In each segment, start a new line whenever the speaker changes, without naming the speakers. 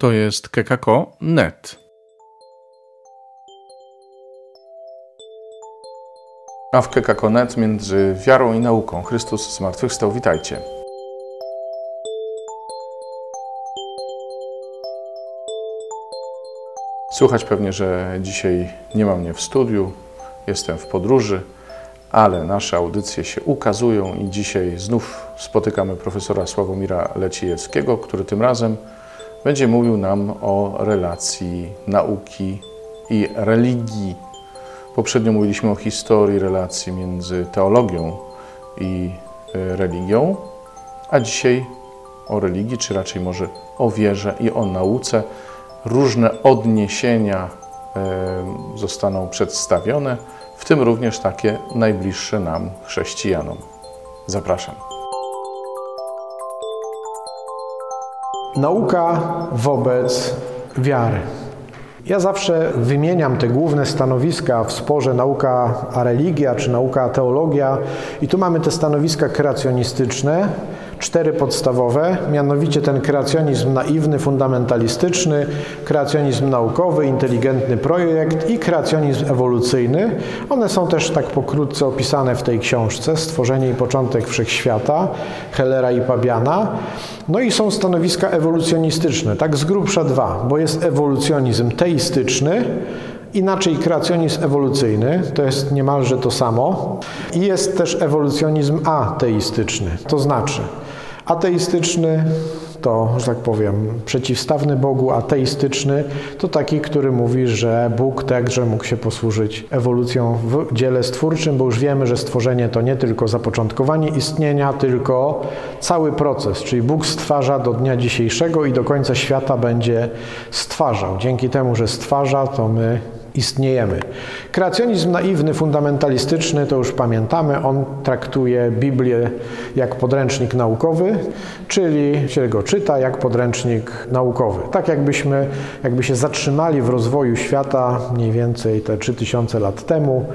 To jest kekako.net. A w kekako.net między wiarą i nauką Chrystus zmartwychwstał. Witajcie. Słuchać pewnie, że dzisiaj nie ma mnie w studiu, jestem w podróży, ale nasze audycje się ukazują i dzisiaj znów spotykamy profesora Sławomira Lecijewskiego, który tym razem będzie mówił nam o relacji nauki i religii. Poprzednio mówiliśmy o historii relacji między teologią i e, religią, a dzisiaj o religii, czy raczej może o wierze i o nauce. Różne odniesienia e, zostaną przedstawione, w tym również takie najbliższe nam chrześcijanom. Zapraszam.
Nauka wobec wiary. Ja zawsze wymieniam te główne stanowiska w sporze nauka a religia czy nauka a teologia i tu mamy te stanowiska kreacjonistyczne, cztery podstawowe, mianowicie ten kreacjonizm naiwny, fundamentalistyczny, kreacjonizm naukowy, inteligentny projekt i kreacjonizm ewolucyjny. One są też tak pokrótce opisane w tej książce Stworzenie i początek wszechświata Hellera i Pabiana. No i są stanowiska ewolucjonistyczne, tak z grubsza dwa, bo jest ewolucjonizm teistyczny, Inaczej kreacjonizm ewolucyjny, to jest niemalże to samo. I jest też ewolucjonizm ateistyczny, to znaczy Ateistyczny to, że tak powiem, przeciwstawny Bogu, ateistyczny to taki, który mówi, że Bóg także mógł się posłużyć ewolucją w dziele stwórczym, bo już wiemy, że stworzenie to nie tylko zapoczątkowanie istnienia, tylko cały proces, czyli Bóg stwarza do dnia dzisiejszego i do końca świata będzie stwarzał. Dzięki temu, że stwarza, to my istniejemy. Kreacjonizm naiwny, fundamentalistyczny, to już pamiętamy, on traktuje Biblię jak podręcznik naukowy, czyli się go czyta jak podręcznik naukowy. Tak jakbyśmy, jakby się zatrzymali w rozwoju świata mniej więcej te 3000 lat temu,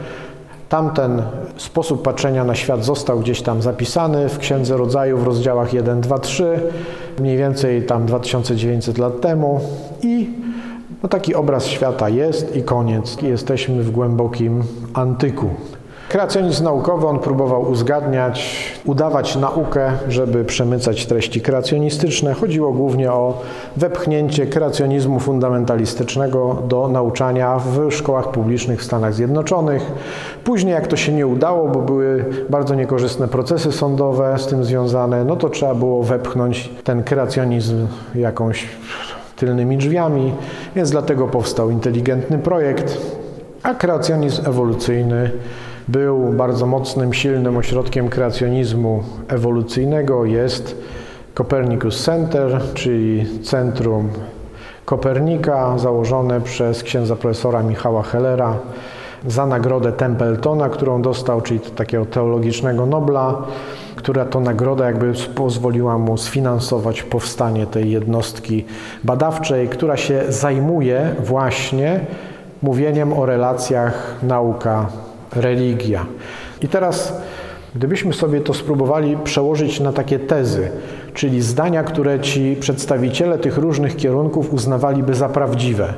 Tamten sposób patrzenia na świat został gdzieś tam zapisany w Księdze Rodzaju w rozdziałach 1, 2, 3, mniej więcej tam 2900 lat temu i no taki obraz świata jest i koniec. Jesteśmy w głębokim antyku. Kreacjonizm naukowy, on próbował uzgadniać, udawać naukę, żeby przemycać treści kreacjonistyczne. Chodziło głównie o wepchnięcie kreacjonizmu fundamentalistycznego do nauczania w szkołach publicznych w Stanach Zjednoczonych. Później, jak to się nie udało, bo były bardzo niekorzystne procesy sądowe z tym związane, no to trzeba było wepchnąć ten kreacjonizm jakąś tylnymi drzwiami, więc dlatego powstał inteligentny projekt, a kreacjonizm ewolucyjny był bardzo mocnym, silnym ośrodkiem kreacjonizmu ewolucyjnego. Jest Copernicus Center, czyli Centrum Kopernika, założone przez księdza profesora Michała Hellera za nagrodę Templetona, którą dostał, czyli takiego teologicznego Nobla która to nagroda jakby pozwoliła mu sfinansować powstanie tej jednostki badawczej, która się zajmuje właśnie mówieniem o relacjach nauka-religia. I teraz, gdybyśmy sobie to spróbowali przełożyć na takie tezy, czyli zdania, które ci przedstawiciele tych różnych kierunków uznawaliby za prawdziwe,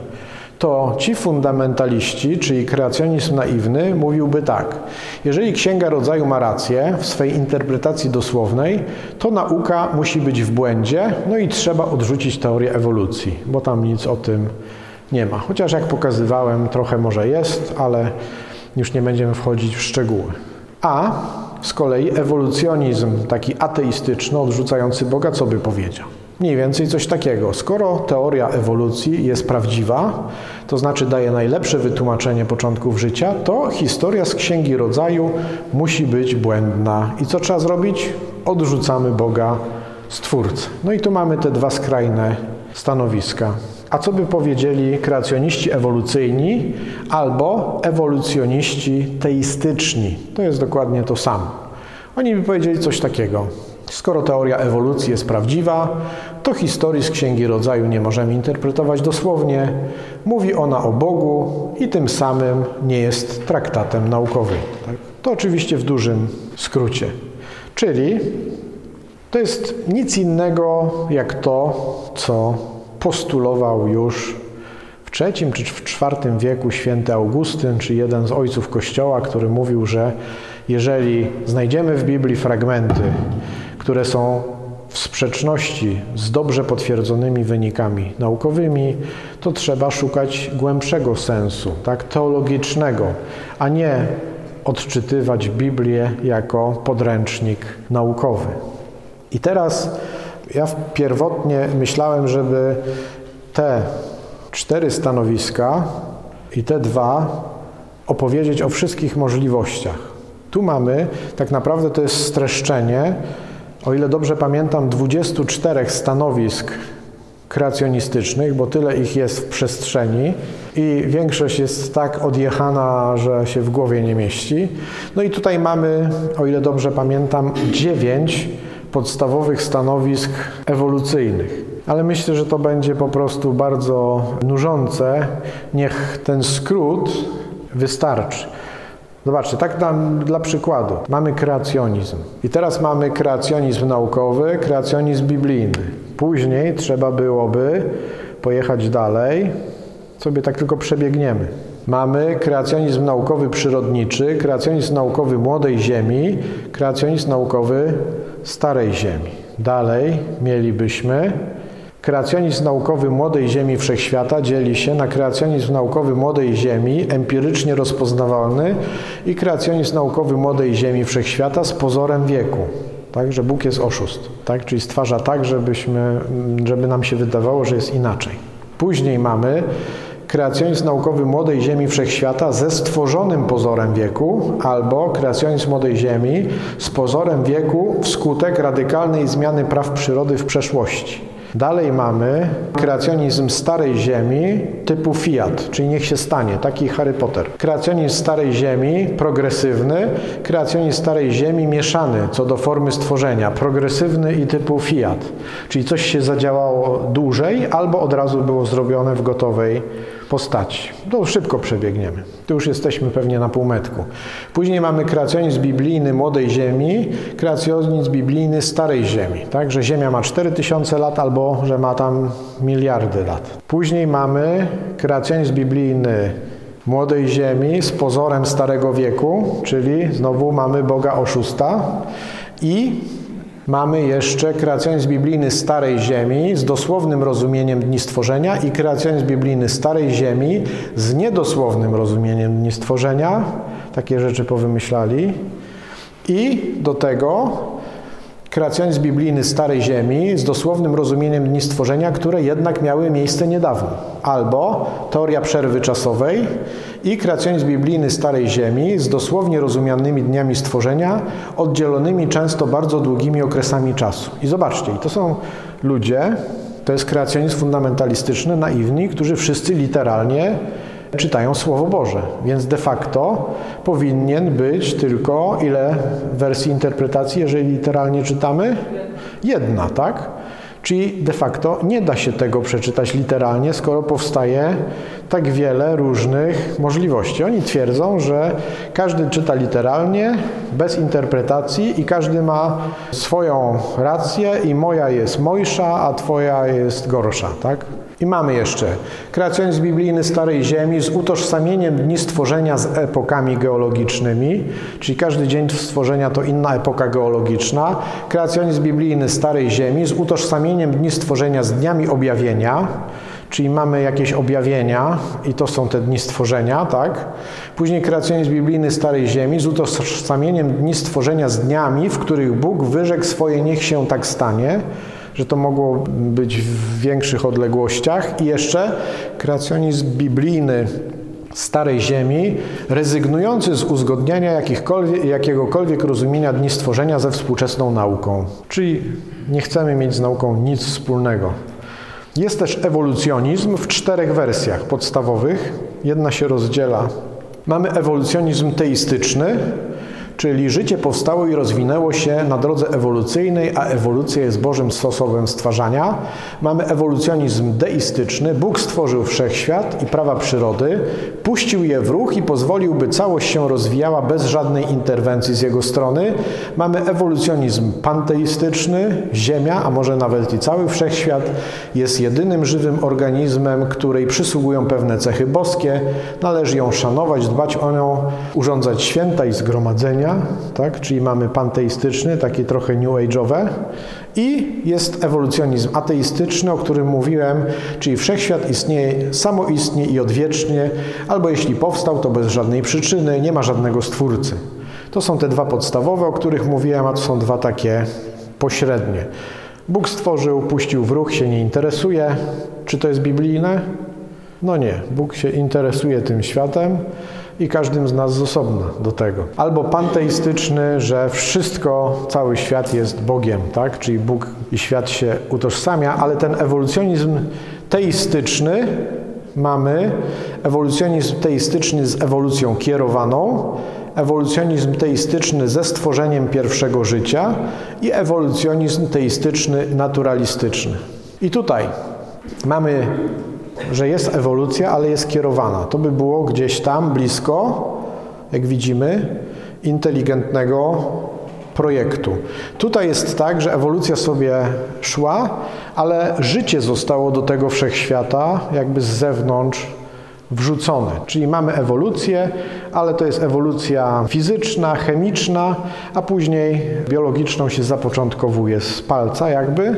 to ci fundamentaliści, czyli kreacjonizm naiwny, mówiłby tak: jeżeli Księga Rodzaju ma rację w swej interpretacji dosłownej, to nauka musi być w błędzie, no i trzeba odrzucić teorię ewolucji, bo tam nic o tym nie ma. Chociaż jak pokazywałem, trochę może jest, ale już nie będziemy wchodzić w szczegóły. A z kolei ewolucjonizm taki ateistyczny, odrzucający Boga, co by powiedział? Mniej więcej coś takiego. Skoro teoria ewolucji jest prawdziwa, to znaczy daje najlepsze wytłumaczenie początków życia, to historia z Księgi Rodzaju musi być błędna. I co trzeba zrobić? Odrzucamy Boga, Stwórcę. No i tu mamy te dwa skrajne stanowiska. A co by powiedzieli kreacjoniści ewolucyjni albo ewolucjoniści teistyczni? To jest dokładnie to samo. Oni by powiedzieli coś takiego. Skoro teoria ewolucji jest prawdziwa, to historii z Księgi Rodzaju nie możemy interpretować dosłownie. Mówi ona o Bogu i tym samym nie jest traktatem naukowym. Tak? To oczywiście w dużym skrócie. Czyli to jest nic innego jak to, co postulował już w III czy w IV wieku święty Augustyn, czy jeden z ojców Kościoła, który mówił, że jeżeli znajdziemy w Biblii fragmenty, które są w sprzeczności z dobrze potwierdzonymi wynikami naukowymi, to trzeba szukać głębszego sensu, tak teologicznego, a nie odczytywać Biblię jako podręcznik naukowy. I teraz ja pierwotnie myślałem, żeby te cztery stanowiska i te dwa opowiedzieć o wszystkich możliwościach. Tu mamy, tak naprawdę to jest streszczenie, o ile dobrze pamiętam, 24 stanowisk kreacjonistycznych, bo tyle ich jest w przestrzeni i większość jest tak odjechana, że się w głowie nie mieści. No i tutaj mamy, o ile dobrze pamiętam, dziewięć podstawowych stanowisk ewolucyjnych. Ale myślę, że to będzie po prostu bardzo nużące. Niech ten skrót wystarczy. Zobaczcie, tak dla, dla przykładu. Mamy kreacjonizm. I teraz mamy kreacjonizm naukowy, kreacjonizm biblijny. Później trzeba byłoby pojechać dalej, sobie tak tylko przebiegniemy. Mamy kreacjonizm naukowy przyrodniczy, kreacjonizm naukowy młodej Ziemi, kreacjonizm naukowy starej Ziemi. Dalej mielibyśmy kreacjonizm naukowy młodej Ziemi wszechświata dzieli się na kreacjonizm naukowy młodej Ziemi empirycznie rozpoznawalny i kreacjonizm naukowy młodej Ziemi wszechświata z pozorem wieku. Tak, że Bóg jest oszust, tak? czyli stwarza tak, żebyśmy, żeby nam się wydawało, że jest inaczej. Później mamy kreacjonizm naukowy młodej Ziemi wszechświata ze stworzonym pozorem wieku albo kreacjonizm młodej Ziemi z pozorem wieku wskutek radykalnej zmiany praw przyrody w przeszłości. Dalej mamy kreacjonizm starej ziemi typu Fiat, czyli niech się stanie, taki Harry Potter. Kreacjonizm starej ziemi progresywny, kreacjonizm starej ziemi mieszany co do formy stworzenia, progresywny i typu Fiat, czyli coś się zadziałało dłużej albo od razu było zrobione w gotowej postaci. To szybko przebiegniemy. Tu już jesteśmy pewnie na półmetku. Później mamy kreacjonizm biblijny młodej ziemi, kreacjonizm biblijny starej ziemi. Tak, że ziemia ma 4000 lat albo że ma tam miliardy lat. Później mamy kreacjonizm biblijny młodej ziemi z pozorem starego wieku, czyli znowu mamy Boga oszusta i Mamy jeszcze kreacjonizm biblijny Starej Ziemi z dosłownym rozumieniem dni stworzenia i kreacjonizm biblijny Starej Ziemi z niedosłownym rozumieniem dni stworzenia. Takie rzeczy powymyślali. I do tego kreacjonizm biblijny Starej Ziemi z dosłownym rozumieniem dni stworzenia, które jednak miały miejsce niedawno. Albo teoria przerwy czasowej i kreacjonizm biblijny Starej Ziemi z dosłownie rozumianymi dniami stworzenia, oddzielonymi często bardzo długimi okresami czasu. I zobaczcie, to są ludzie, to jest kreacjonizm fundamentalistyczny, naiwni, którzy wszyscy literalnie czytają Słowo Boże. Więc de facto powinien być tylko ile wersji interpretacji, jeżeli literalnie czytamy? Jedna, tak? Czyli de facto nie da się tego przeczytać literalnie, skoro powstaje tak wiele różnych możliwości. Oni twierdzą, że każdy czyta literalnie, bez interpretacji i każdy ma swoją rację i moja jest mojsza, a twoja jest gorsza, tak? I mamy jeszcze kreacjonizm biblijny Starej Ziemi z utożsamieniem dni stworzenia z epokami geologicznymi, czyli każdy dzień stworzenia to inna epoka geologiczna. Kreacjonizm biblijny Starej Ziemi z utożsamieniem dni stworzenia z dniami objawienia, czyli mamy jakieś objawienia i to są te dni stworzenia, tak? Później kreacjonizm biblijny Starej Ziemi z utożsamieniem dni stworzenia z dniami, w których Bóg wyrzekł swoje niech się tak stanie, że to mogło być w większych odległościach i jeszcze kreacjonizm biblijny Starej Ziemi, rezygnujący z uzgodniania jakiegokolwiek rozumienia dni stworzenia ze współczesną nauką. Czyli nie chcemy mieć z nauką nic wspólnego. Jest też ewolucjonizm w czterech wersjach podstawowych. Jedna się rozdziela. Mamy ewolucjonizm teistyczny, Czyli życie powstało i rozwinęło się na drodze ewolucyjnej, a ewolucja jest Bożym sposobem stwarzania. Mamy ewolucjonizm deistyczny. Bóg stworzył wszechświat i prawa przyrody, puścił je w ruch i pozwolił, by całość się rozwijała bez żadnej interwencji z jego strony. Mamy ewolucjonizm panteistyczny. Ziemia, a może nawet i cały wszechświat jest jedynym żywym organizmem, której przysługują pewne cechy boskie. Należy ją szanować, dbać o nią, urządzać święta i zgromadzenia, tak? czyli mamy panteistyczny, takie trochę new age'owe i jest ewolucjonizm ateistyczny, o którym mówiłem, czyli wszechświat istnieje samoistnie i odwiecznie, albo jeśli powstał, to bez żadnej przyczyny, nie ma żadnego stwórcy. To są te dwa podstawowe, o których mówiłem, a to są dwa takie pośrednie. Bóg stworzył, puścił w ruch, się nie interesuje. Czy to jest biblijne? No nie. Bóg się interesuje tym światem i każdym z nas z osobna do tego. Albo panteistyczny, że wszystko, cały świat jest Bogiem, tak? Czyli Bóg i świat się utożsamia, ale ten ewolucjonizm teistyczny mamy, ewolucjonizm teistyczny z ewolucją kierowaną, ewolucjonizm teistyczny ze stworzeniem pierwszego życia i ewolucjonizm teistyczny naturalistyczny. I tutaj mamy, że jest ewolucja, ale jest kierowana. To by było gdzieś tam blisko, jak widzimy, inteligentnego projektu. Tutaj jest tak, że ewolucja sobie szła, ale życie zostało do tego wszechświata jakby z zewnątrz wrzucone. Czyli mamy ewolucję, ale to jest ewolucja fizyczna, chemiczna, a później biologiczną się zapoczątkowuje z palca jakby.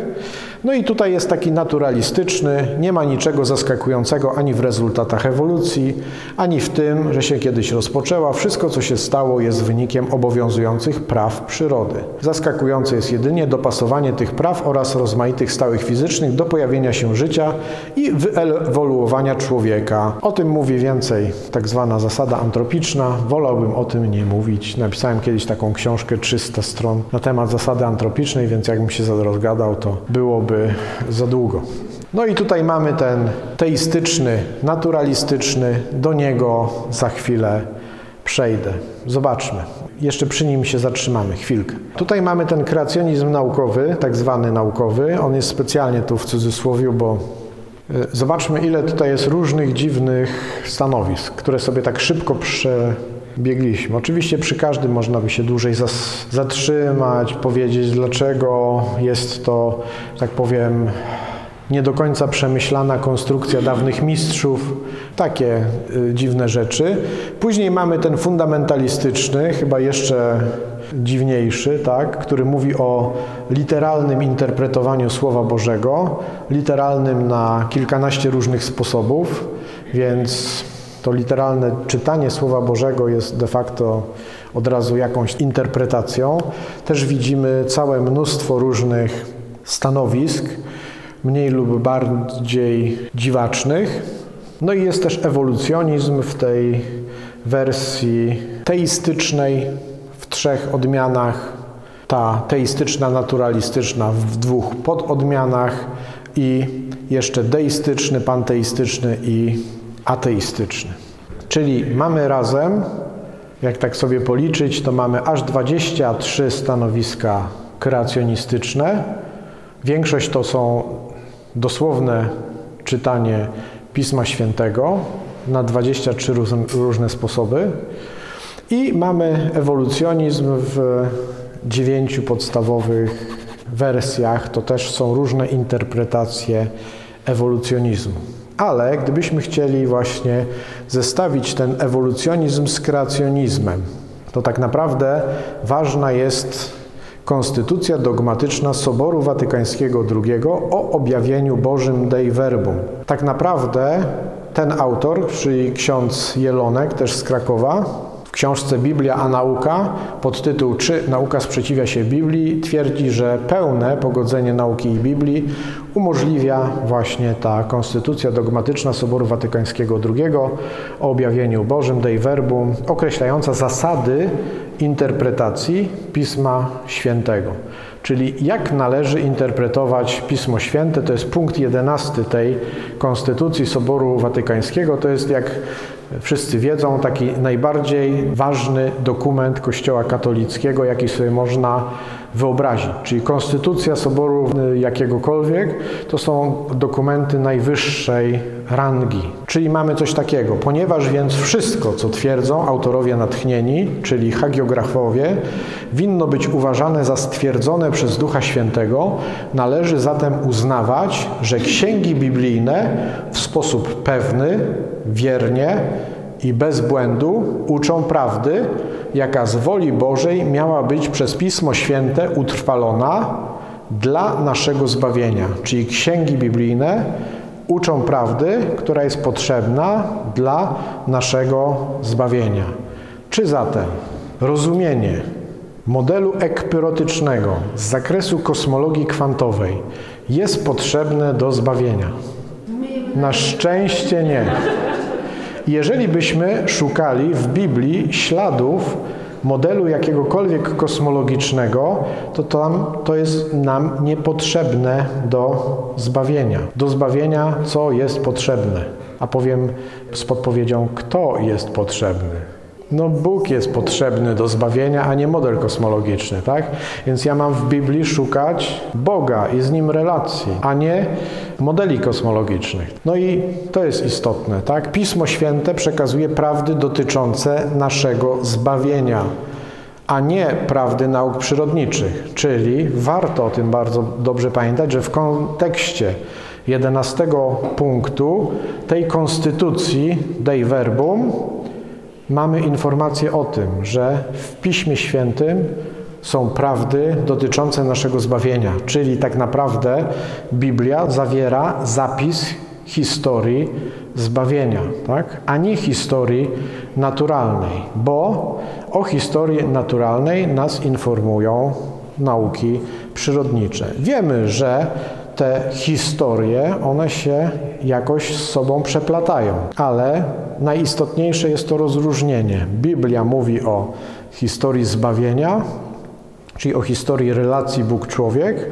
No i tutaj jest taki naturalistyczny, nie ma niczego zaskakującego ani w rezultatach ewolucji, ani w tym, że się kiedyś rozpoczęła. Wszystko, co się stało, jest wynikiem obowiązujących praw przyrody. Zaskakujące jest jedynie dopasowanie tych praw oraz rozmaitych stałych fizycznych do pojawienia się życia i wyewoluowania człowieka. O tym mówi więcej tak zwana zasada antropiczna. Wolałbym o tym nie mówić. Napisałem kiedyś taką książkę 300 stron na temat zasady antropicznej, więc jakbym się rozgadał, to byłoby za długo. No i tutaj mamy ten teistyczny, naturalistyczny, do niego za chwilę przejdę. Zobaczmy. Jeszcze przy nim się zatrzymamy chwilkę. Tutaj mamy ten kreacjonizm naukowy, tak zwany naukowy. On jest specjalnie tu w cudzysłowie, bo y, zobaczmy, ile tutaj jest różnych dziwnych stanowisk, które sobie tak szybko przebiegliśmy. Oczywiście przy każdym można by się dłużej zatrzymać, powiedzieć, dlaczego jest to, tak powiem, nie do końca przemyślana konstrukcja dawnych mistrzów, takie y, dziwne rzeczy. Później mamy ten fundamentalistyczny, chyba jeszcze dziwniejszy, tak, który mówi o literalnym interpretowaniu Słowa Bożego, literalnym na kilkanaście różnych sposobów, więc to literalne czytanie Słowa Bożego jest de facto od razu jakąś interpretacją. Też widzimy całe mnóstwo różnych stanowisk, mniej lub bardziej dziwacznych. No i jest też ewolucjonizm w tej wersji teistycznej w trzech odmianach. Ta teistyczna, naturalistyczna w dwóch pododmianach i jeszcze deistyczny, panteistyczny i ateistyczny. Czyli mamy razem, jak tak sobie policzyć, to mamy aż 23 stanowiska kreacjonistyczne. Większość to są dosłowne czytanie Pisma Świętego na 23 różne sposoby. I mamy ewolucjonizm w dziewięciu podstawowych wersjach. To też są różne interpretacje ewolucjonizmu. Ale gdybyśmy chcieli właśnie zestawić ten ewolucjonizm z kreacjonizmem, to tak naprawdę ważna jest konstytucja dogmatyczna Soboru Watykańskiego II o objawieniu Bożym Dei Verbum. Tak naprawdę ten autor, czyli ksiądz Jelonek, też z Krakowa, w książce Biblia a nauka pod tytuł Czy nauka sprzeciwia się Biblii twierdzi, że pełne pogodzenie nauki i Biblii umożliwia właśnie ta konstytucja dogmatyczna Soboru Watykańskiego II o objawieniu Bożym Dei Verbum, określająca zasady interpretacji Pisma Świętego. Czyli jak należy interpretować Pismo Święte, to jest punkt 11 tej Konstytucji Soboru Watykańskiego. To jest, jak wszyscy wiedzą, taki najbardziej ważny dokument Kościoła katolickiego, jaki sobie można wyobrazić. Czyli Konstytucja Soboru jakiegokolwiek to są dokumenty najwyższej rangi. Czyli mamy coś takiego. Ponieważ więc wszystko, co twierdzą autorowie natchnieni, czyli hagiografowie, winno być uważane za stwierdzone przez Ducha Świętego, należy zatem uznawać, że księgi biblijne w sposób pewny, wiernie i bez błędu uczą prawdy, jaka z woli Bożej miała być przez Pismo Święte utrwalona dla naszego zbawienia. Czyli księgi biblijne uczą prawdy, która jest potrzebna dla naszego zbawienia. Czy zatem rozumienie modelu ekpyrotycznego z zakresu kosmologii kwantowej jest potrzebne do zbawienia? Na szczęście nie. Jeżeli byśmy szukali w Biblii śladów modelu jakiegokolwiek kosmologicznego, to tam to jest nam niepotrzebne do zbawienia. Do zbawienia co jest potrzebne? A powiem z podpowiedzią, kto jest potrzebny. No Bóg jest potrzebny do zbawienia, a nie model kosmologiczny, tak? Więc ja mam w Biblii szukać Boga i z Nim relacji, a nie modeli kosmologicznych. No i to jest istotne, tak? Pismo Święte przekazuje prawdy dotyczące naszego zbawienia, a nie prawdy nauk przyrodniczych. Czyli warto o tym bardzo dobrze pamiętać, że w kontekście 11 punktu tej konstytucji Dei Verbum mamy informację o tym, że w Piśmie Świętym są prawdy dotyczące naszego zbawienia, czyli tak naprawdę Biblia zawiera zapis historii zbawienia, tak? a nie historii naturalnej, bo o historii naturalnej nas informują nauki przyrodnicze. Wiemy, że te historie, one się jakoś z sobą przeplatają, ale najistotniejsze jest to rozróżnienie. Biblia mówi o historii zbawienia, czyli o historii relacji Bóg-człowiek,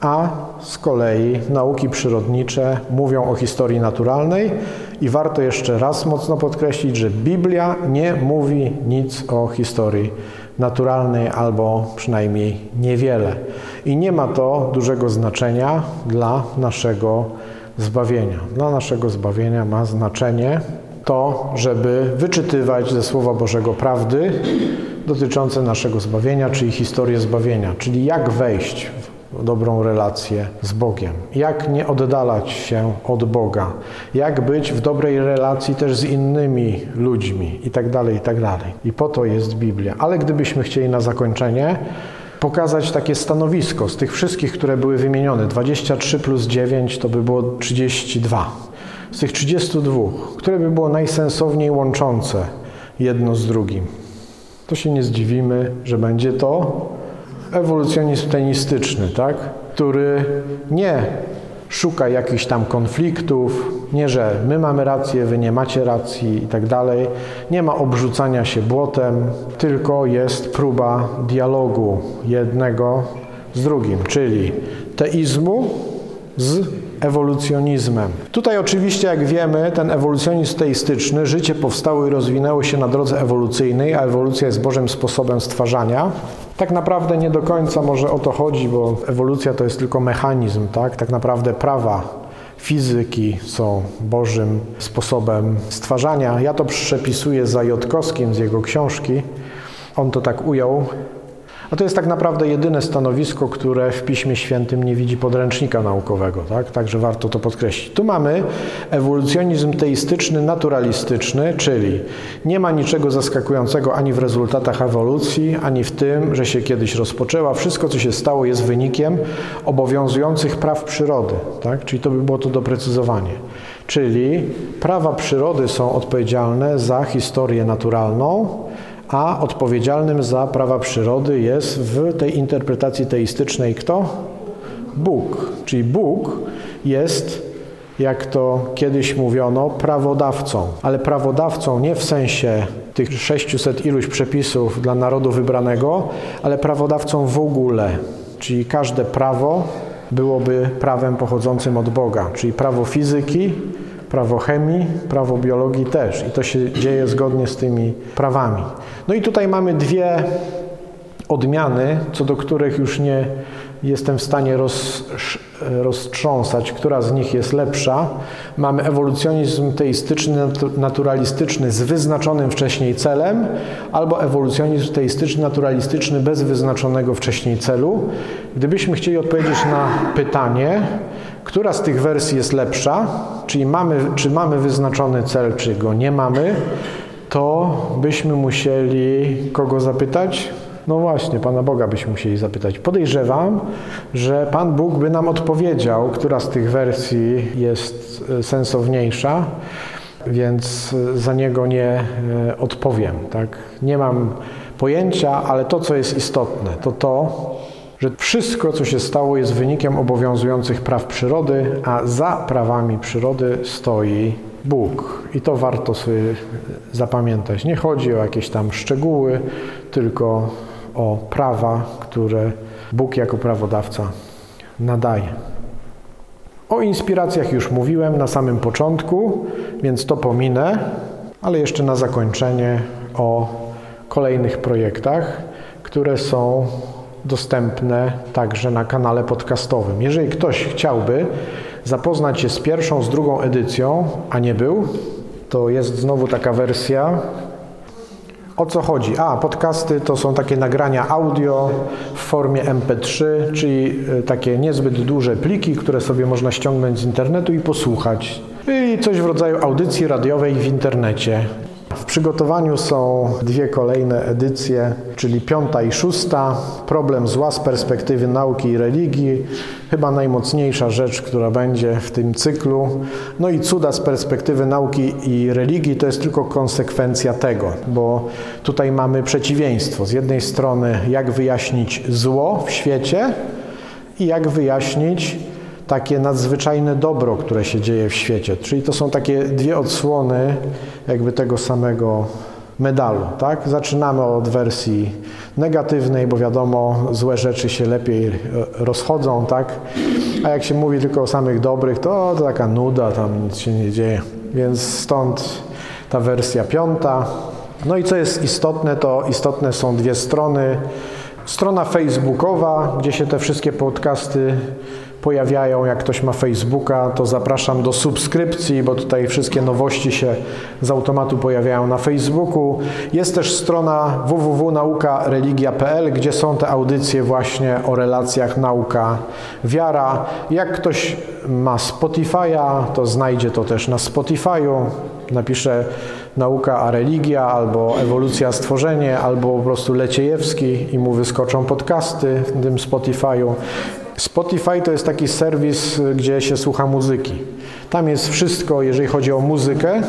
a z kolei nauki przyrodnicze mówią o historii naturalnej i warto jeszcze raz mocno podkreślić, że Biblia nie mówi nic o historii naturalnej albo przynajmniej niewiele. I nie ma to dużego znaczenia dla naszego zbawienia. Dla naszego zbawienia ma znaczenie to, żeby wyczytywać ze Słowa Bożego prawdy dotyczące naszego zbawienia, czyli historię zbawienia, czyli jak wejść w dobrą relację z Bogiem, jak nie oddalać się od Boga, jak być w dobrej relacji też z innymi ludźmi itd., tak itd. Tak I po to jest Biblia. Ale gdybyśmy chcieli na zakończenie pokazać takie stanowisko z tych wszystkich, które były wymienione, 23 plus 9 to by było 32. Z tych 32, które by było najsensowniej łączące jedno z drugim, to się nie zdziwimy, że będzie to ewolucjonizm tenistyczny, tak? który nie szuka jakichś tam konfliktów, nie, że my mamy rację, wy nie macie racji i tak dalej. Nie ma obrzucania się błotem, tylko jest próba dialogu jednego z drugim, czyli teizmu z ewolucjonizmem. Tutaj oczywiście, jak wiemy, ten ewolucjonizm teistyczny, życie powstało i rozwinęło się na drodze ewolucyjnej, a ewolucja jest Bożym sposobem stwarzania. Tak naprawdę nie do końca może o to chodzi, bo ewolucja to jest tylko mechanizm, tak? Tak naprawdę prawa fizyki są Bożym sposobem stwarzania. Ja to przepisuję za Jotkowskim z jego książki. On to tak ujął. A to jest tak naprawdę jedyne stanowisko, które w Piśmie Świętym nie widzi podręcznika naukowego, tak? Także warto to podkreślić. Tu mamy ewolucjonizm teistyczny, naturalistyczny, czyli nie ma niczego zaskakującego ani w rezultatach ewolucji, ani w tym, że się kiedyś rozpoczęła. Wszystko, co się stało, jest wynikiem obowiązujących praw przyrody, tak? Czyli to by było to doprecyzowanie. Czyli prawa przyrody są odpowiedzialne za historię naturalną, a odpowiedzialnym za prawa przyrody jest w tej interpretacji teistycznej kto? Bóg. Czyli Bóg jest, jak to kiedyś mówiono, prawodawcą, ale prawodawcą nie w sensie tych 600 iluś przepisów dla narodu wybranego, ale prawodawcą w ogóle, czyli każde prawo byłoby prawem pochodzącym od Boga, czyli prawo fizyki, prawo chemii, prawo biologii też. I to się dzieje zgodnie z tymi prawami. No i tutaj mamy dwie odmiany, co do których już nie jestem w stanie roz, roztrząsać, która z nich jest lepsza. Mamy ewolucjonizm teistyczny, naturalistyczny z wyznaczonym wcześniej celem, albo ewolucjonizm teistyczny, naturalistyczny bez wyznaczonego wcześniej celu. Gdybyśmy chcieli odpowiedzieć na pytanie, która z tych wersji jest lepsza, czyli mamy, czy mamy wyznaczony cel, czy go nie mamy, to byśmy musieli kogo zapytać? No właśnie, Pana Boga byśmy musieli zapytać. Podejrzewam, że Pan Bóg by nam odpowiedział, która z tych wersji jest e, sensowniejsza, więc e, za niego nie e, odpowiem. Tak? Nie mam pojęcia, ale to, co jest istotne, to to, że wszystko, co się stało, jest wynikiem obowiązujących praw przyrody, a za prawami przyrody stoi Bóg. I to warto sobie zapamiętać. Nie chodzi o jakieś tam szczegóły, tylko o prawa, które Bóg jako prawodawca nadaje. O inspiracjach już mówiłem na samym początku, więc to pominę, ale jeszcze na zakończenie o kolejnych projektach, które są dostępne także na kanale podcastowym. Jeżeli ktoś chciałby zapoznać się z pierwszą, z drugą edycją, a nie był, to jest znowu taka wersja o co chodzi? A, podcasty to są takie nagrania audio w formie MP3, czyli e, takie niezbyt duże pliki, które sobie można ściągnąć z internetu i posłuchać. I coś w rodzaju audycji radiowej w internecie. W przygotowaniu są dwie kolejne edycje, czyli piąta i szósta. Problem zła z perspektywy nauki i religii. Chyba najmocniejsza rzecz, która będzie w tym cyklu. No i cuda z perspektywy nauki i religii to jest tylko konsekwencja tego, bo tutaj mamy przeciwieństwo. Z jednej strony, jak wyjaśnić zło w świecie i jak wyjaśnić takie nadzwyczajne dobro, które się dzieje w świecie. Czyli to są takie dwie odsłony jakby tego samego medalu. Tak? Zaczynamy od wersji negatywnej, bo wiadomo, złe rzeczy się lepiej rozchodzą, tak? a jak się mówi tylko o samych dobrych, to, to taka nuda, tam nic się nie dzieje. Więc stąd ta wersja piąta. No i co jest istotne, to istotne są dwie strony. Strona facebookowa, gdzie się te wszystkie podcasty pojawiają. Jak ktoś ma Facebooka, to zapraszam do subskrypcji, bo tutaj wszystkie nowości się z automatu pojawiają na Facebooku. Jest też strona www.naukareligia.pl, gdzie są te audycje właśnie o relacjach nauka-wiara. Jak ktoś ma Spotify'a, to znajdzie to też na Spotify'u. Napisze nauka a religia, albo ewolucja stworzenie, albo po prostu Leciejewski i mu wyskoczą podcasty w tym Spotify'u. Spotify to jest taki serwis, gdzie się słucha muzyki. Tam jest wszystko, jeżeli chodzi o muzykę.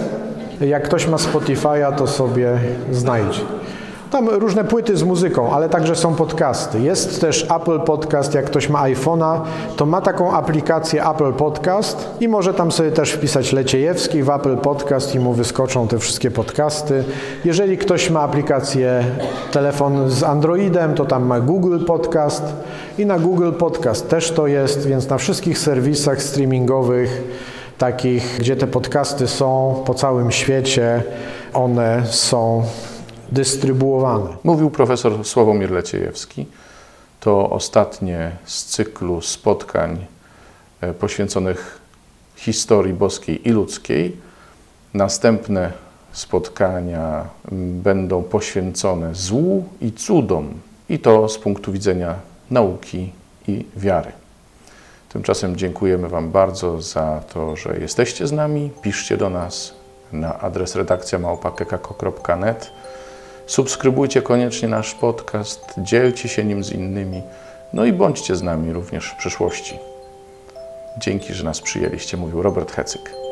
Jak ktoś ma Spotify'a, to sobie znajdzie. Tam różne płyty z muzyką, ale także są podcasty. Jest też Apple Podcast, jak ktoś ma iPhone'a, to ma taką aplikację Apple Podcast i może tam sobie też wpisać Leciejewski w Apple Podcast i mu wyskoczą te wszystkie podcasty. Jeżeli ktoś ma aplikację telefon z Androidem, to tam ma Google Podcast i na Google Podcast też to jest, więc na wszystkich serwisach streamingowych takich, gdzie te podcasty są po całym świecie, one są dystrybuowane.
Mówił profesor Sławomir Leciejewski. To ostatnie z cyklu spotkań e, poświęconych historii boskiej i ludzkiej. Następne spotkania będą poświęcone złu i cudom, i to z punktu widzenia nauki i wiary. Tymczasem dziękujemy Wam bardzo za to, że jesteście z nami. Piszcie do nas na adres redakcja małpa.kekako.net Subskrybujcie koniecznie nasz podcast, dzielcie się nim z innymi, no i bądźcie z nami również w przyszłości. Dzięki, że nas przyjęliście, mówił Robert Hecyk.